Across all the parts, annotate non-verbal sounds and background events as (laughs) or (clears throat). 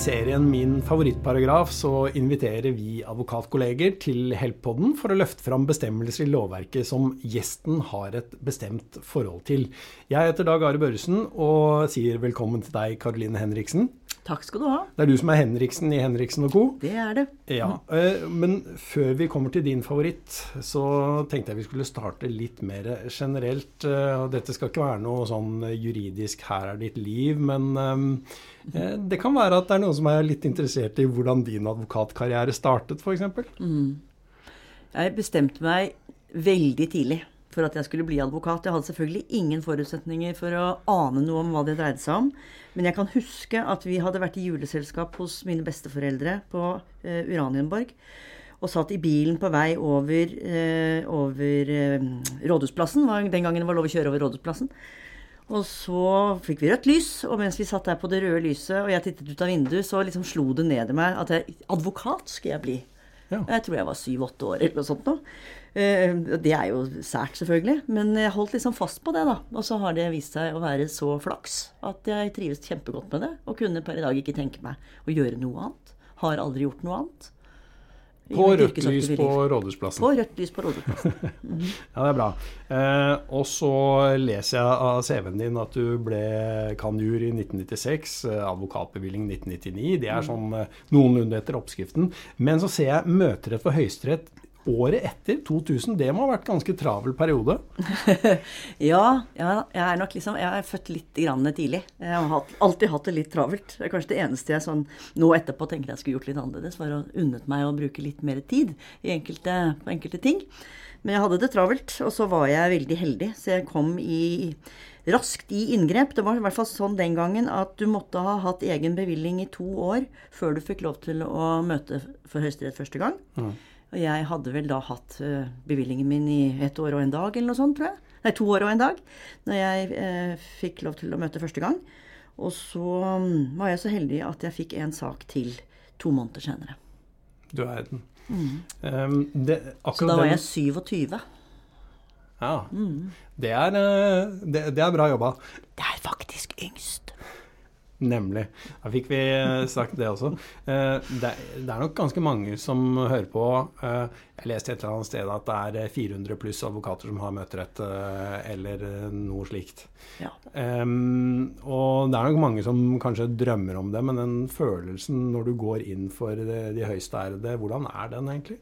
serien Min favorittparagraf så inviterer vi advokatkolleger til Help-podden for å løfte fram bestemmelser i lovverket som gjesten har et bestemt forhold til. Jeg heter Dag Are Børresen og sier velkommen til deg, Karoline Henriksen. Takk skal du ha. Det er du som er Henriksen i Henriksen og co. Det er det. Ja, eh, Men før vi kommer til din favoritt, så tenkte jeg vi skulle starte litt mer generelt. eh, og Dette skal ikke være noe sånn juridisk 'her er ditt liv', men eh, det kan være at det er noen som er litt interessert i hvordan din advokatkarriere startet, f.eks. Jeg bestemte meg veldig tidlig for at jeg skulle bli advokat. Jeg hadde selvfølgelig ingen forutsetninger for å ane noe om hva det dreide seg om. Men jeg kan huske at vi hadde vært i juleselskap hos mine besteforeldre på eh, Uranienborg. Og satt i bilen på vei over, eh, over eh, Rådhusplassen. Den gangen det var lov å kjøre over Rådhusplassen. Og så fikk vi rødt lys, og mens vi satt der på det røde lyset, og jeg tittet ut av vinduet, så liksom slo det ned i meg at jeg, advokat skal jeg bli. Ja. Jeg tror jeg var syv-åtte år eller noe sånt nå. Eh, Det er jo sært, selvfølgelig, men jeg holdt liksom fast på det, da. Og så har det vist seg å være så flaks at jeg trives kjempegodt med det. Og kunne per i dag ikke tenke meg å gjøre noe annet. Har aldri gjort noe annet. På rødt lys på Rådhusplassen. På rødt lys på Rådhusplassen. (laughs) Ja, det er bra. Eh, og så leser jeg av CV-en din at du ble kanjur i 1996, eh, advokatbevilling 1999. Det er sånn eh, noenlunde etter oppskriften. Men så ser jeg møterett for Høyesterett året etter, 2000. Det må ha vært ganske travel periode. (laughs) Ja, ja, jeg er nok liksom Jeg er født litt grann tidlig. Jeg har hatt, alltid hatt det litt travelt. Det er kanskje det eneste jeg sånn nå etterpå tenker jeg skulle gjort litt annerledes, var å unnet meg å bruke litt mer tid i enkelte, på enkelte ting. Men jeg hadde det travelt, og så var jeg veldig heldig, så jeg kom i raskt i inngrep. Det var i hvert fall sånn den gangen at du måtte ha hatt egen bevilling i to år før du fikk lov til å møte for Høyesterett første gang. Og jeg hadde vel da hatt eh, bevillingen min i ett år og en dag, eller noe sånt, tror jeg. Nei, to år og en dag, når jeg eh, fikk lov til å møte første gang. Og så mm, var jeg så heldig at jeg fikk en sak til to måneder senere. Du er den. Um, det, Så da var jeg 27. Ja. Det, er, eh, det, det er bra jobba. Det er faktisk yngst. Nemlig. Da fikk vi eh, sagt det også. Eh, Det, er nok ganske mange som hører på. Eh, Jeg leste et eller annet sted at det er eh, 400 pluss advokater som har møterett, eller noe slikt. Ja. Og det er nok mange som kanskje drømmer om det, men den følelsen når du går inn for de, høyeste ærede, hvordan er den egentlig?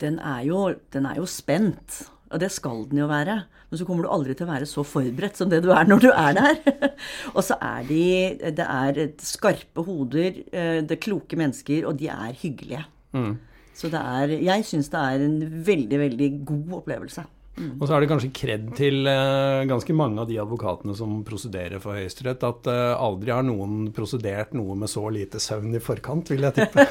Den er, jo, den er jo spent. Og det skal den jo være. Men så kommer du aldri til å være så forberedt som det du er når du er der. (laughs) og så er de Det er skarpe hoder, eh, det er kloke mennesker, og de er hyggelige. Så det er Jeg syns det er en veldig, veldig god opplevelse. Og så er det kanskje kred til eh, ganske mange av de advokatene som prosederer for Høyesterett, at eh, aldri har noen prosedert noe med så lite søvn i forkant, vil jeg tippe.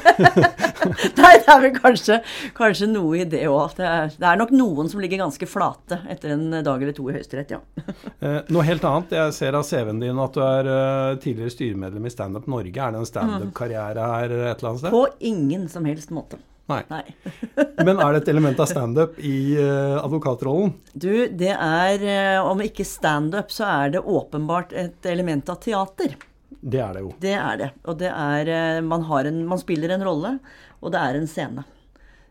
(laughs) Nei, det er vel kanskje, kanskje noe i det òg. Det, det er nok noen som ligger ganske flate etter en dag eller to i Høyesterett, ja. (laughs) Eh, Noe helt annet. Jeg ser av CV-en din at du er eh, tidligere styremedlem i Standup Norge. Er det en standup-karriere her et eller annet sted? På ingen som helst måte. Nei. Nei. (laughs) Men er det et element av standup i uh, advokatrollen? Du, det er eh, Om ikke standup, så er det åpenbart et element av teater. Det er det jo. Det er det. Og det er eh, Man, har en, man spiller en rolle, og det er en scene.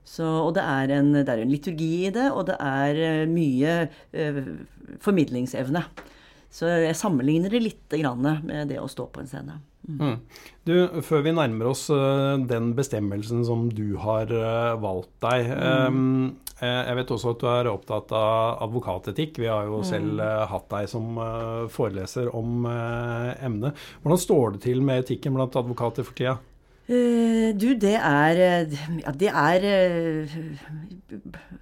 Så, og det er, en, det er en liturgi i det, og det er mye formidlingsevne. Så jeg sammenligner det litt grann med det å stå på en scene. Mm. Du, før vi nærmer oss eh, den bestemmelsen som du har eh, valgt deg mm. eh, Jeg vet også at du er opptatt av advokatetikk. Vi har jo selv eh, hatt deg som foreleser om emnet. Hvordan står det til med etikken blant advokater for tida? Du, det er Ja, det er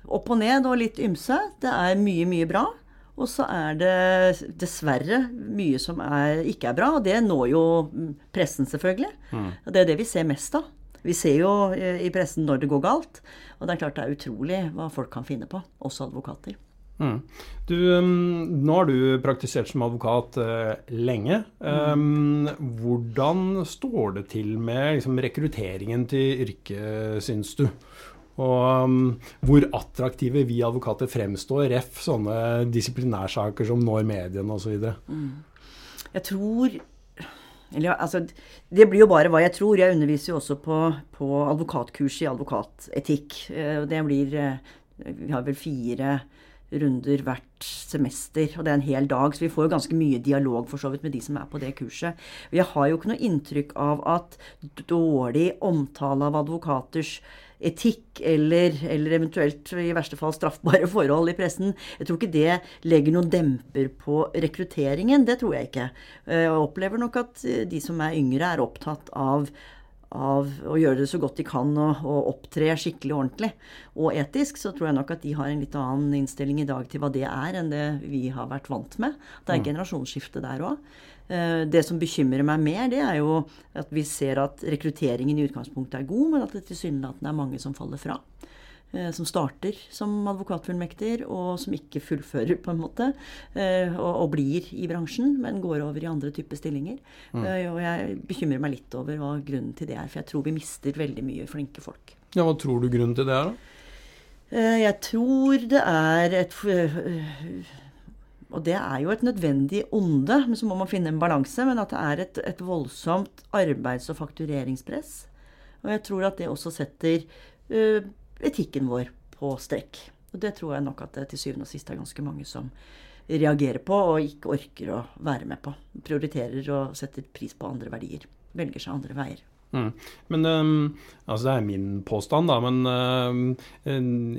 opp og ned og litt ymse. Det er mye, mye bra. Og så er det dessverre mye som er, ikke er bra, og det når jo mm, pressen, selvfølgelig. Og det er det vi ser mest av. Vi ser jo eh, i pressen når det går galt, og det er klart det er utrolig hva folk kan finne på, også advokater. Mm. Du, um, nå har du praktisert som advokat eh, lenge. Um, hvordan står det til med liksom, rekrutteringen til yrket, syns du? Og um, hvor attraktive vi advokater fremstår, ref. sånne disiplinærsaker som når mediene osv. Jeg tror Eller, altså, det blir jo bare hva jeg tror. Jeg underviser jo også på, på advokatkurs i advokatetikk. Eh, det blir Vi har vel fire runder hvert semester, og det er en hel dag. Så vi får jo ganske mye dialog for så vidt med de som er på det kurset. Og jeg har jo ikke noe inntrykk av at dårlig omtale av advokaters etikk eller, eller, eventuelt i verste fall straffbare forhold i pressen. Jeg tror ikke det legger noen demper på rekrutteringen. Det tror jeg ikke. Jeg opplever nok at de som er yngre, er opptatt av av å gjøre det så godt de kan og, og, opptre skikkelig ordentlig og etisk, så tror jeg nok at de har en litt annen innstilling i dag til hva det er, enn det vi har vært vant med. Det er mm. generasjonsskifte der òg. Eh, det som bekymrer meg mer, det er jo at vi ser at rekrutteringen i utgangspunktet er god, men at det tilsynelatende er mange som faller fra. Eh, som starter som advokatfullmekter, og som ikke fullfører, på en måte. Eh, og, og blir i bransjen, men går over i andre typer stillinger. Mm. Eh, og jeg bekymrer meg litt over hva grunnen til det er, for jeg tror vi mister veldig mye flinke folk. Ja, Hva tror du grunnen til det er, da? Jeg tror det er et og det er jo et nødvendig onde, men så må man finne en balanse. Men at det er et, et voldsomt arbeids- og faktureringspress. Og jeg tror at det også setter etikken vår på strekk. Og det tror jeg nok at det til syvende og sist er ganske mange som reagerer på og ikke orker å være med på. Prioriterer og setter pris på andre verdier. Velger seg andre veier. Mm. Men um, altså Det er min påstand, da. Men um,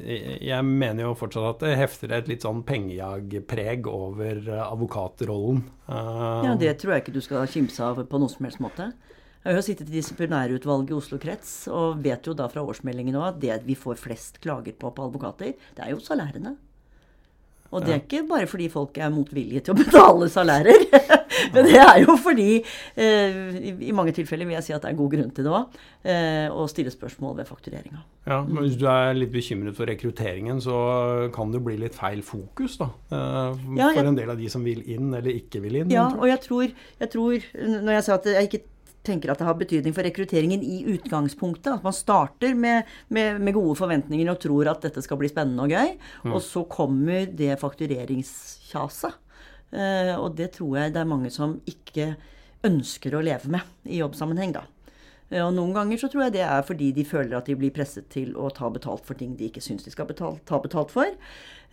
jeg mener jo fortsatt at det hefter et litt sånn pengejagpreg over advokatrollen. Uh, ja, Det tror jeg ikke du skal kimse av på noen som helst måte. Jeg har jo sittet i disiplinærutvalget i Oslo krets og vet jo da fra årsmeldingen òg at det vi får flest klager på på advokater, det er jo salærene. Og det er ikke bare fordi folk er motvillige til å (laughs) betale salærer. (laughs) Men det er jo fordi, eh, i mange tilfeller vil jeg si at det er god grunn til det òg, eh, å stille spørsmål ved faktureringa. Ja, men Hvis du er litt bekymret for rekrutteringen, så kan det bli litt feil fokus da, eh, for ja, jeg, en del av de som vil inn eller ikke vil inn. Ja, og jeg tror, jeg tror Når jeg sa at jeg ikke tenker at det har betydning for rekrutteringen i utgangspunktet. At man starter med, med, med gode forventninger og tror at dette skal bli spennende og gøy. Mm. Og så kommer det faktureringskjaset. Eh, og det tror jeg det er mange som ikke ønsker å leve med i jobbsammenheng, da. Eh, og noen ganger så tror jeg det er fordi de føler at de blir presset til å ta betalt for ting de ikke syns de skal betalt, ta betalt for.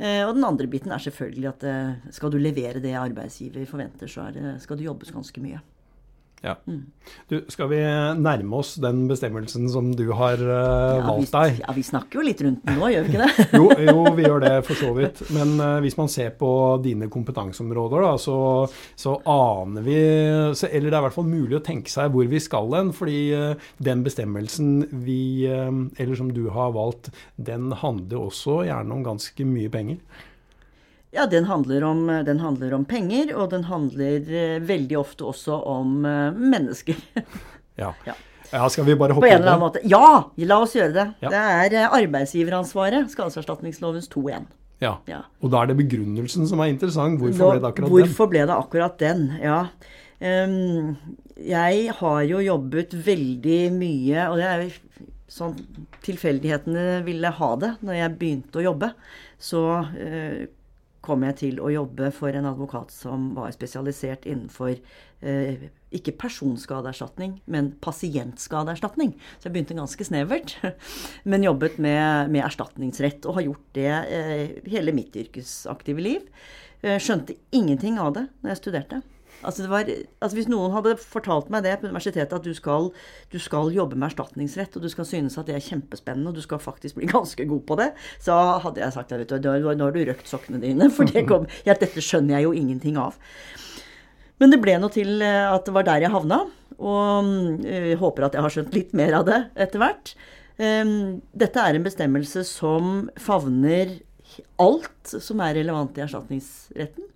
Eh, og den andre biten er selvfølgelig at eh, skal du levere det arbeidsgiver forventer, så det, skal det jobbes ganske mye. Ja. Mm. Du, skal vi nærme oss den bestemmelsen som du har uh, ja, valgt deg? Ja, vi snakker jo litt rundt den nå, gjør vi ikke det? (laughs) jo, jo, vi gjør det for så vidt. Men uh, hvis man ser på dine kompetanseområder, da, så, så, aner vi så, Eller det er i hvert fall mulig å tenke seg hvor vi skal hen. Fordi uh, den bestemmelsen vi, eller som du har valgt, den handler også gjerne om ganske mye penger. Ja, den handler, om, den handler, om, penger, og den handler eh, veldig ofte også om eh, mennesker. (laughs) ja. ja. ja. skal vi bare hoppe På en eller annen måte. Ja, la oss gjøre det. Ja. Det er eh, arbeidsgiveransvaret, skadeserstatningslovens 2.1. Ja. ja. Og da er det begrunnelsen som er interessant. Hvorfor da, ble det akkurat hvorfor den? Hvorfor ble det akkurat den, ja. Um, jeg har jo jobbet veldig mye, og det er jo sånn tilfeldighetene ville ha det når jeg begynte å jobbe. Så uh, kom jeg til å jobbe for en advokat som var spesialisert innenfor eh, ikke personskadeerstatning, men pasientskadeerstatning. Så jeg begynte ganske snevert, (laughs) men jobbet med, med erstatningsrett. Og har gjort det eh, hele mitt yrkesaktive liv. Eh, skjønte ingenting av det når jeg studerte. Altså, var, altså Hvis noen hadde fortalt meg det på universitetet, at du skal, du skal, jobbe med erstatningsrett, og du skal synes at det er kjempespennende, og du skal faktisk bli (laughs) ganske god på det, så hadde jeg sagt at nå har du røkt sokkene dine. For det kom, (laughs) ja, dette skjønner jeg jo ingenting av. Men det ble nå til eh, at det var der jeg havna. Og jeg eh, håper at jeg har skjønt litt mer av det etter hvert. Ehm, dette er en bestemmelse som favner alt som er relevant i erstatningsretten.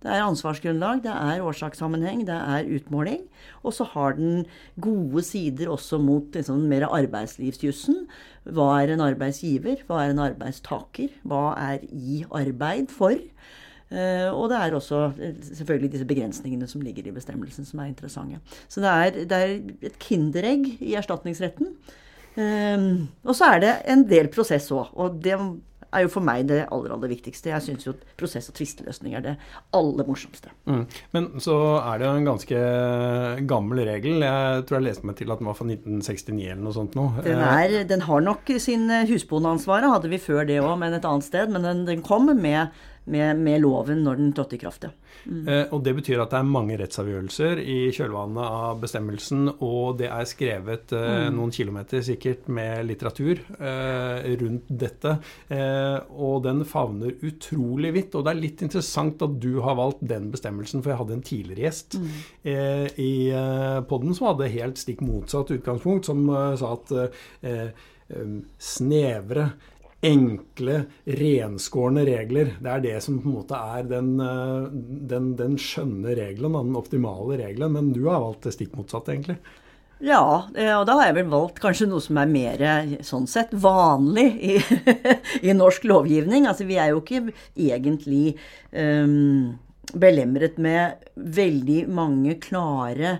Det er ansvarsgrunnlag, det er årsakssammenheng, det er utmåling. Og så har den gode sider også mot liksom, mer arbeidslivsjussen. Hva er en arbeidsgiver? Hva er en arbeidstaker? Hva er i arbeid for? Uh, og det er også eh, selvfølgelig disse begrensningene som ligger i bestemmelsen, som er interessante. Så det er, det er et kinderegg i erstatningsretten. Um, og så er det en del prosess òg. Og det er jo for meg det aller, aller viktigste. Jeg syns jo prosess- og tvisteløsning er det aller morsomste. Mm. Men så er det jo en ganske gammel regel. Jeg tror jeg leste meg til at den var fra 1969 eller noe sånt noe. Den, er, den har nok sin husbondeansvaret, hadde vi før det òg, men et annet sted. Men den, den kom med med, med, loven når den trådte i kraft. Mm. Eh, og Det betyr at det er mange rettsavgjørelser i kjølvannet av bestemmelsen, og det er skrevet eh, mm. noen kilometer sikkert med litteratur eh, rundt dette. Eh, og den favner utrolig vidt. Og det er litt interessant at du har valgt den bestemmelsen, for jeg hadde en tidligere gjest mm. Eh, i eh, podden som hadde helt stikk motsatt utgangspunkt, som sa at snevre enkle, renskårne regler. Det er det som på en måte er den, eh, den, den skjønne regelen, den optimale regelen. Men du har valgt det stikk motsatte, egentlig. Ja, eh, og da har jeg vel valgt kanskje noe som er mer sånn sett vanlig i, (laughs) i norsk lovgivning. Altså vi er jo ikke egentlig um, belemret med veldig mange klare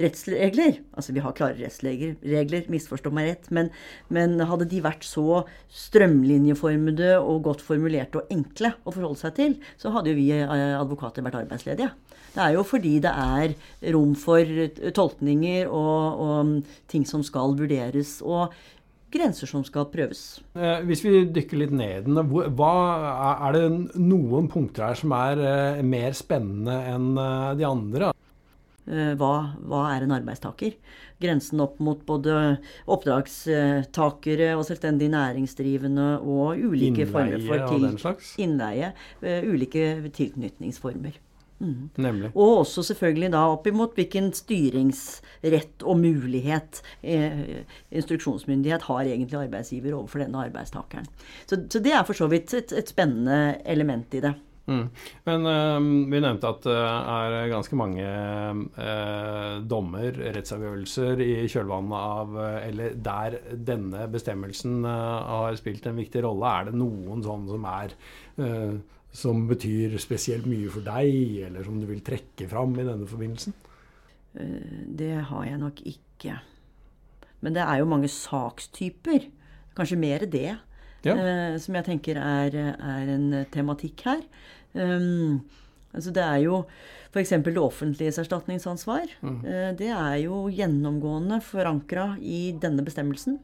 rettsregler. Altså vi har klare rettsregler, misforstå meg rett. Men, men, hadde de vært så strømlinjeformede og godt formulerte og enkle å forholde seg til, så hadde jo vi eh, advokater vært arbeidsledige. Det er jo fordi det er rom for tolkninger og, og ting som skal vurderes. og grenser som skal prøves. Eh, hvis vi dykker litt ned i den, er det noen punkter her som er eh, mer spennende enn de andre? Eh, hva, hva, er en arbeidstaker? Grensen opp mot både oppdragstakere og selvstendig næringsdrivende og ulike innleie former for til, den slags? innleie. Uh, ulike tilknytningsformer. Mm. Nemlig. Og også selvfølgelig da opp imot hvilken styringsrett og mulighet eh, instruksjonsmyndighet har egentlig arbeidsgiver overfor denne arbeidstakeren. Så, så det er for så vidt et, et spennende element i det. Mm. Men uh, vi nevnte at det er ganske mange uh, dommer, rettsavgjørelser, i kjølvannet av uh, Eller der denne bestemmelsen har spilt en viktig rolle. Er det noen sånn som er som betyr spesielt mye for deg, eller som du vil trekke fram i denne forbindelsen? Det har jeg nok ikke. Men det er jo mange sakstyper. Kanskje mer det ja. eh, som jeg tenker er, er en tematikk her. Um, altså det er jo f.eks. det offentliges erstatningsansvar. Mm. Eh, det er jo gjennomgående forankra i denne bestemmelsen.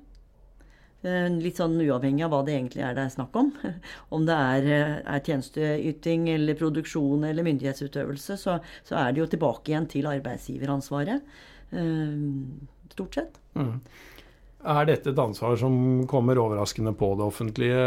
Eh, litt sånn uavhengig av hva det egentlig er det er snakk om. (laughs) Om det er, eh, er tjenesteyting eller produksjon eller myndighetsutøvelse, så, så, er det jo tilbake igjen til arbeidsgiveransvaret. Stort sett. Mm. Er dette et ansvar som kommer overraskende på det offentlige,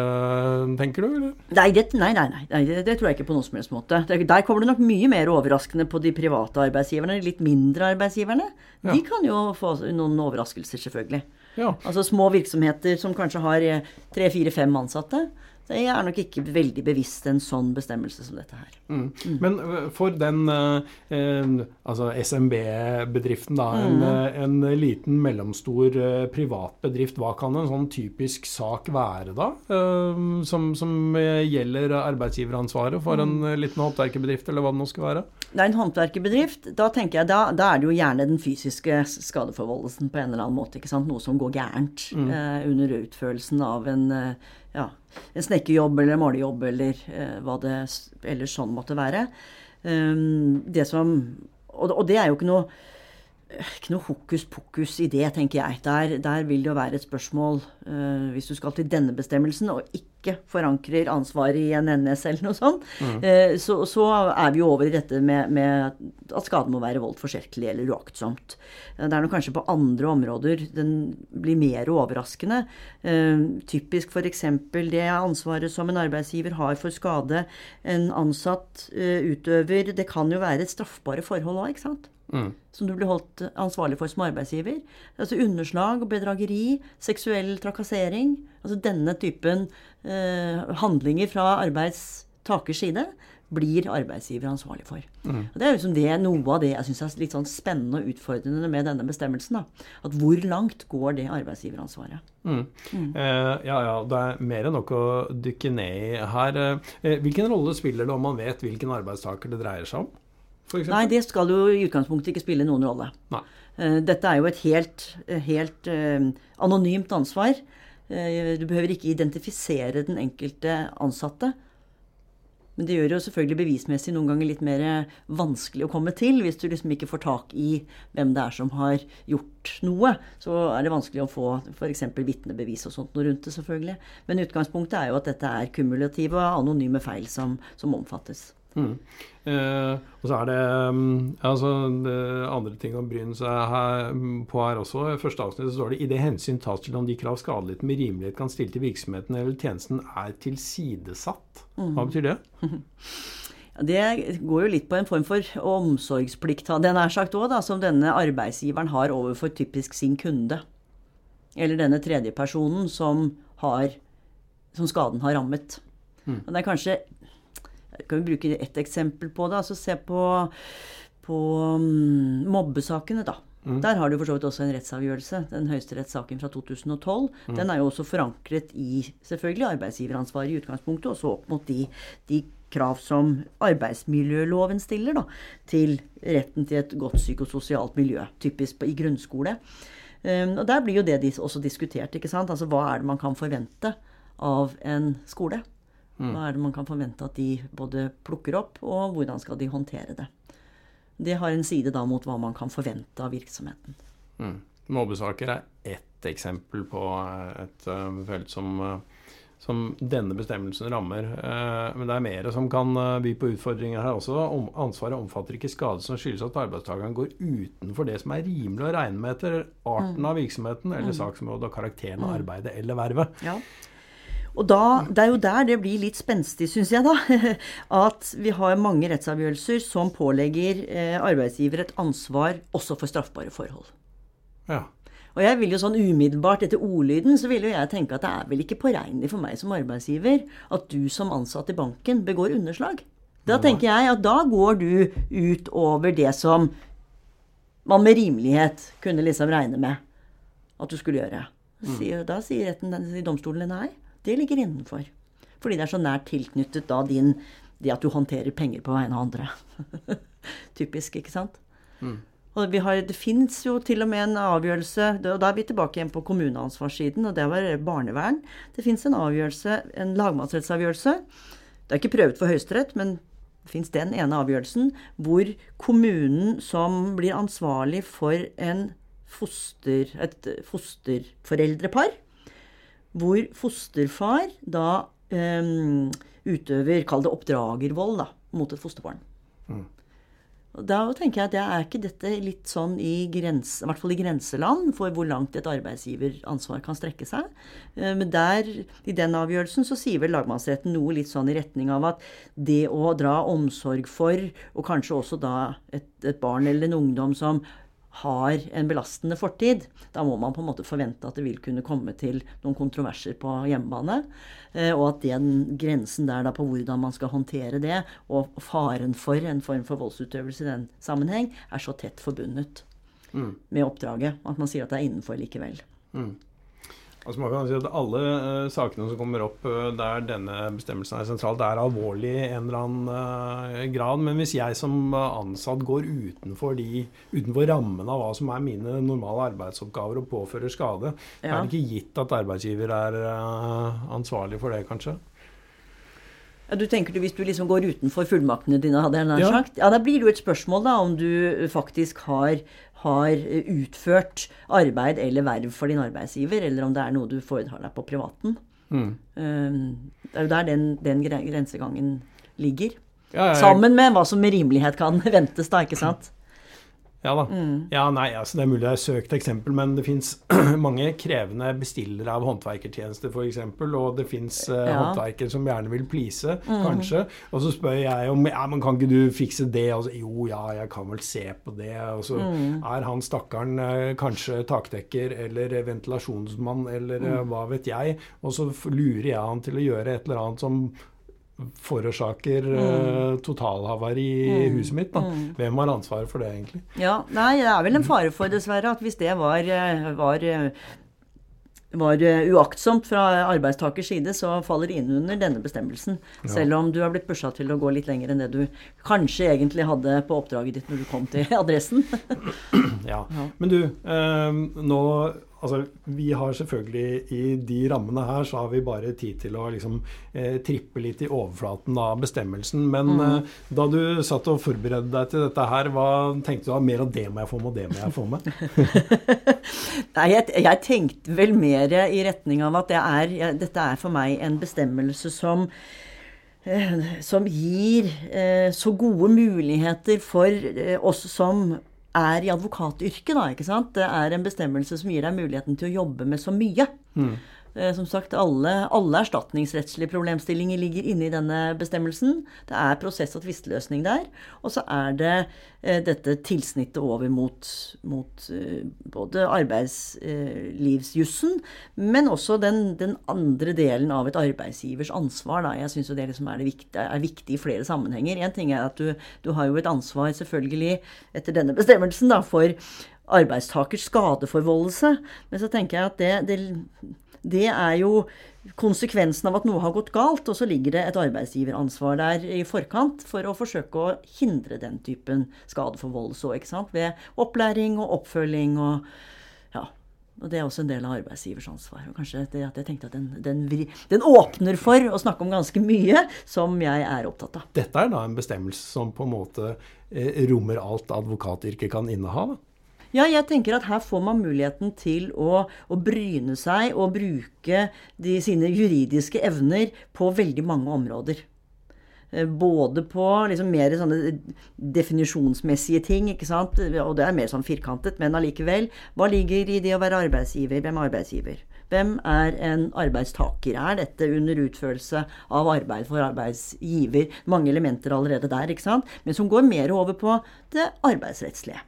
tenker du? Eller? Nei, det, nei, nei, nei det, det, tror jeg ikke på noen som helst måte. Der kommer det nok mye mer overraskende på de private arbeidsgiverne. De litt mindre arbeidsgiverne. Ja. De kan jo få noen overraskelser, selvfølgelig. Ja. Altså små virksomheter som kanskje har eh, tre, fire, fem ansatte. Jeg er nok ikke veldig bevisst en sånn bestemmelse som dette her. Mm. Mm. Men for den eh, altså SMB-bedriften, da, mm. en, en, liten, mellomstor eh, privat bedrift, hva kan en sånn typisk sak være da? Eh, som, som, gjelder arbeidsgiveransvaret for en mm. liten håndverkerbedrift, eller hva det nå skal være? Det er en håndverkerbedrift. Da tenker jeg, da, da, er det jo gjerne den fysiske skadeforvoldelsen på en eller annen måte. ikke sant? Noe som går gærent mm. under utførelsen av en ja, en snekkerjobb eller målejobb eller eh, hva det ellers sånn måtte være. Um, det som, og, og, det er jo ikke noe ikke noe hokus pokus i det, tenker jeg. Der, der vil det jo være et spørsmål, uh, hvis du skal til denne bestemmelsen og ikke forankrer ansvaret i en NS eller noe sånt, mm. uh, så, så, er vi jo over i dette med, med at skaden må være voldt forsettlig eller uaktsomt. Uh, det er nok kanskje på andre områder den blir mer overraskende. typisk f.eks. det ansvaret som en arbeidsgiver har for skade en ansatt utøver. Det kan jo være straffbare forhold òg, ikke sant? Mm. Som du blir holdt ansvarlig for som arbeidsgiver. Altså underslag og bedrageri, seksuell trakassering. Altså denne typen eh, handlinger fra arbeidstakers side blir arbeidsgiver ansvarlig for. Mm. Og Det er liksom det, noe av det jeg syns er litt sånn spennende og utfordrende med denne bestemmelsen. Da. At hvor langt går det arbeidsgiveransvaret? Mm. Mm. Eh, ja, ja. Det er mer enn nok å dykke ned i her. Eh, hvilken rolle spiller det om man vet hvilken arbeidstaker det dreier seg om? Nei, det skal jo i utgangspunktet ikke spille noen rolle. Nei. Eh, dette er jo et helt, helt uh, anonymt ansvar. Eh, du behøver ikke identifisere den enkelte ansatte. Men det gjør jo selvfølgelig bevismessig noen ganger litt mer vanskelig å komme til. Hvis du liksom ikke får tak i hvem det er som har gjort noe, så er det vanskelig å få f.eks. vitnebevis og sånt noe rundt det, selvfølgelig. Men utgangspunktet er jo at dette er kumulative anonyme feil som, som omfattes. Mm. Eh, og så er det, mm, altså, det andre ting å bryne seg her, mm, på her også. I første avsnitt så står det i det hensyn tas til om de krav skadelidte med rimelighet kan stille til virksomheten eller tjenesten er tilsidesatt. Hva mm. betyr det? (laughs) Det går jo litt på en form for omsorgsplikt, den er sagt også, da, som denne arbeidsgiveren har overfor typisk sin kunde. Eller denne tredjepersonen som, har, som skaden har rammet. Mm. Og det er kanskje kan vi bruke ett eksempel på det. altså Se på, på um, mobbesakene, da. Mm. Der har du for så vidt også en rettsavgjørelse. Den høyesterettssaken fra 2012. Mm. Den er jo også forankret i selvfølgelig arbeidsgiveransvaret i utgangspunktet, og så opp mot de, de, krav som arbeidsmiljøloven stiller da, til retten til et godt psykososialt miljø, typisk i grunnskole. Um, og Der blir jo det også diskutert. ikke sant? Altså Hva er det man kan forvente av en skole? Mm. Hva er det man kan forvente at de både plukker opp, og hvordan skal de håndtere det? Det har en side da mot hva man kan forvente av virksomheten. Mm. Mobbesaker er ett eksempel på et uh, felt som, uh, som, denne bestemmelsen rammer. Men det er mer som kan by på utfordringer her også. Om, ansvaret omfatter ikke skade som skyldes at arbeidstakeren går utenfor det som er rimelig å regne med etter arten mm. av virksomheten eller mm. saksområdet og karakteren av arbeidet eller vervet. Ja. Og da, Det er jo der det blir litt spenstig, syns jeg, da. (laughs) At vi har mange rettsavgjørelser som pålegger eh, arbeidsgiver et ansvar også for straffbare forhold. Ja. Og jeg vil jo sånn umiddelbart, etter ordlyden, så vil jo jeg tenke at det er vel ikke påregnelig for meg som arbeidsgiver at du som ansatt i banken begår underslag. Da tenker jeg at da går du ut over det som man med rimelighet kunne liksom regne med at du skulle gjøre. Mm. Da sier retten i domstolen nei det ligger innenfor. Fordi det er så nært tilknyttet da din det at du håndterer penger på vegne av andre. (laughs) Typisk, ikke sant? Mm. Og har, det fins jo til og med en avgjørelse og Da er vi tilbake igjen på kommuneansvarssiden, og det var barnevern. Det fins en avgjørelse, en lagmannsrettsavgjørelse. Det er ikke prøvet for Høyesterett, men det fins den ene avgjørelsen hvor kommunen som blir ansvarlig for foster, et fosterforeldrepar, hvor fosterfar da um, utøver, kall det oppdragervold, da, mot et fosterbarn. Mm. Da tenker jeg at det er ikke dette litt sånn i, grens, i hvert fall i grenseland for hvor langt et arbeidsgiveransvar kan strekke seg. Eh, men der, i den avgjørelsen, så sier vel lagmannsretten noe litt sånn i retning av at det å dra omsorg for, og kanskje også da et, et barn eller en ungdom som har en belastende fortid, da må man på en måte forvente at det vil kunne komme til noen kontroverser på hjemmebane. Eh, og at den grensen der da på hvordan man skal håndtere det, og faren for en form for voldsutøvelse i den sammenheng, er så tett forbundet mm. med oppdraget at man sier at det er innenfor likevel. Mm. Altså man kan si at Alle uh, sakene som kommer opp uh, der denne bestemmelsen er sentral, det er alvorlig i en eller annen uh, grad. Men hvis jeg som ansatt går utenfor, de, utenfor rammen av hva som er mine normale arbeidsoppgaver og påfører skade, ja. er det ikke gitt at arbeidsgiver er ansvarlig for det, kanskje? Ja, du tenker du Hvis du liksom går utenfor fullmaktene dine, hadde jeg nær ja. sagt, ja, da blir det jo et spørsmål da, om du faktisk har, har, utført arbeid eller verv for din arbeidsgiver, eller om det er noe du foretar deg på privaten. Mm. Um, det er jo der den, den grensegangen ligger. Ja, Sammen med hva som med rimelighet kan (laughs) ventes, da, ikke sant? Ja da. Mm. Ja, nei, altså Det er mulig det er søkt eksempel, men det fins (clears throat) mange krevende bestillere av håndverkertjenester f.eks. Og det fins uh, ja. håndverkere som gjerne vil please, mm. kanskje. Og så spør jeg om ja, men kan ikke du fikse det? Og så, jo, ja, jeg kan vel se på det. Og så mm. er han stakkaren uh, kanskje takdekker eller ventilasjonsmann eller uh, hva vet jeg. Og så lurer jeg han til å gjøre et eller annet som forårsaker mm. uh, totalhavari i mm. huset mitt. Da. Mm. Hvem har ansvaret for det, egentlig? Ja, nei, Det er vel en fare for, dessverre, at hvis det var, eh, var, eh, var uaktsomt fra arbeidstakers side, så faller det inn under denne bestemmelsen. Ja. Selv om du har blitt pusha til å gå litt lenger enn det du kanskje egentlig hadde på oppdraget ditt når du kom til (laughs) adressen. (clears throat) ja. ja. Men du, eh, nå altså, vi har selvfølgelig i de rammene her, så har vi bare tid til å liksom eh, trippe litt i overflaten av bestemmelsen. Men mm. eh, da du satt og forberedte deg til dette her, hva tenkte du da? mer av det må jeg få med, og det må jeg få med? (laughs) Nei, jeg, jeg, tenkte vel mer i retning av at det er, jeg, dette er for meg en bestemmelse som eh, som gir eh, så gode muligheter for eh, oss som er i advokatyrket, da. ikke sant? Det er en bestemmelse som gir deg muligheten til å jobbe med så mye. Mm. Eh, som sagt, alle, alle, erstatningsrettslige problemstillinger ligger inne i denne bestemmelsen. Det er prosess- og tvisteløsning der. Og så er det eh, dette tilsnittet over mot, mot eh, både arbeidslivsjussen, men også den, den, andre delen av et arbeidsgivers ansvar. Da. Jeg syns jo det liksom er, det viktig, er, viktig, i flere sammenhenger. Én ting er at du, du, har jo et ansvar, selvfølgelig, etter denne bestemmelsen, da, for arbeidstakers skadeforvoldelse. Men så tenker jeg at det, det det er jo konsekvensen av at noe har gått galt, og så ligger det et arbeidsgiveransvar der i forkant for å forsøke å hindre den typen skadeforvoldelse òg, ikke sant. Ved opplæring og oppfølging og ja. Og det er også en del av arbeidsgivers ansvar. Og kanskje det at jeg tenkte at den, den, den, åpner for å snakke om ganske mye som jeg er opptatt av. Dette er da en bestemmelse som på en måte eh, rommer alt advokatyrket kan inneha? da? Ja, jeg tenker at her får man muligheten til å, å bryne seg og bruke de, sine juridiske evner på veldig mange områder. Eh, både på liksom mer sånne definisjonsmessige ting, ikke sant? og det er mer sånn firkantet, men allikevel. Hva ligger i det å være arbeidsgiver? Hvem er arbeidsgiver? Hvem er en arbeidstaker? Er dette under utførelse av arbeid for arbeidsgiver? Mange elementer allerede der, ikke sant? men som går mer over på det arbeidsrettslige.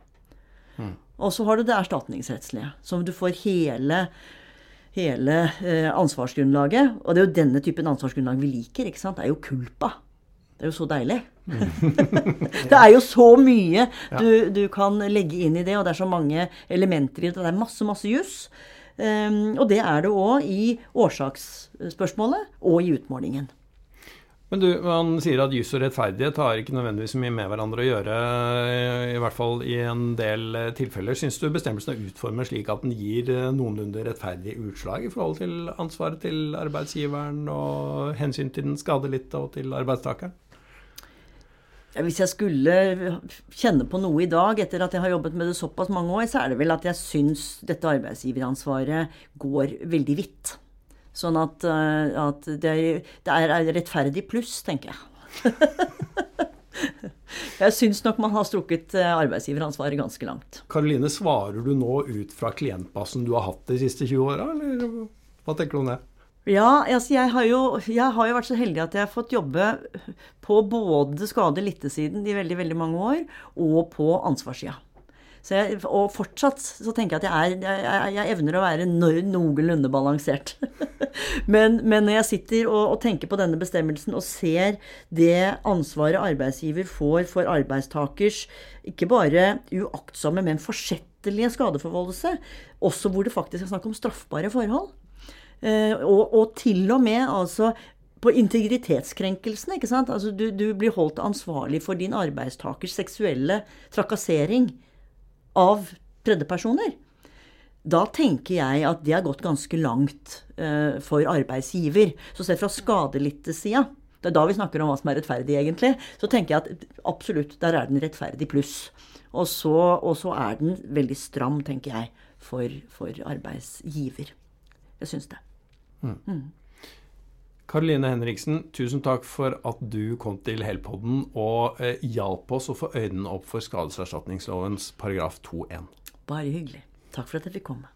Mm. Og så har du det erstatningsrettslige, som du får hele, hele eh, ansvarsgrunnlaget. Og det er jo denne typen ansvarsgrunnlag vi liker. ikke sant? Det er jo kulpa. Det er jo så deilig. (laughs) (laughs) det er jo så mye du, du, kan legge inn i det, og det er så mange elementer i det. Det er masse, masse juss. Um, og det er det òg i årsaksspørsmålet og i utmålingen. Men du, Man sier at jus og rettferdighet har ikke nødvendigvis mye med hverandre å gjøre, i hvert fall i en del eh, tilfeller. Syns du bestemmelsen er utformet slik at den gir eh, noenlunde rettferdig utslag i forhold til ansvaret til arbeidsgiveren og hensyn til den skadelidte og til arbeidstakeren? Hvis jeg skulle kjenne på noe i dag, etter at jeg har jobbet med det såpass mange år, så er det vel at jeg syns dette arbeidsgiveransvaret går veldig vidt. Sånn at, eh, at det, er, det, er, rettferdig pluss, tenker jeg. (laughs) jeg syns nok man har strukket eh, arbeidsgiveransvaret ganske langt. Karoline, svarer du nå ut fra klientbasen du har hatt de siste 20 åra, eller hva tenker du om det? Ja, altså jeg, har jo, jeg har jo vært så heldig at jeg har fått jobbe på både skade-litte-siden i veldig, veldig mange år, og på ansvarssida. Jeg, og fortsatt så tenker jeg at jeg, er, jeg, jeg evner å være noenlunde balansert. (laughs) men, men, når jeg sitter og, og, tenker på denne bestemmelsen og ser det ansvaret arbeidsgiver får for arbeidstakers ikke bare uaktsomme, men forsettlige skadeforvoldelse, også hvor det faktisk er snakk om straffbare forhold, eh, og, og til og med altså på integritetskrenkelsene. ikke sant? Altså, du, du, blir holdt ansvarlig for din arbeidstakers seksuelle trakassering av tredjepersoner, da tenker jeg at det har gått ganske langt uh, for arbeidsgiver. Så sett fra skadelidte-sida, det er da vi snakker om hva som er rettferdig, egentlig, så tenker jeg at absolutt, der er den rettferdig pluss. Og så, og så er den veldig stram, tenker jeg, for, for arbeidsgiver. Jeg syns det. Mm. Mm. Karoline Henriksen, tusen takk for at du kom til Helpodden og eh, hjalp oss å få øynene opp for skadeserstatningslovens paragraf 2-1. Bare hyggelig. Takk for at jeg fikk komme.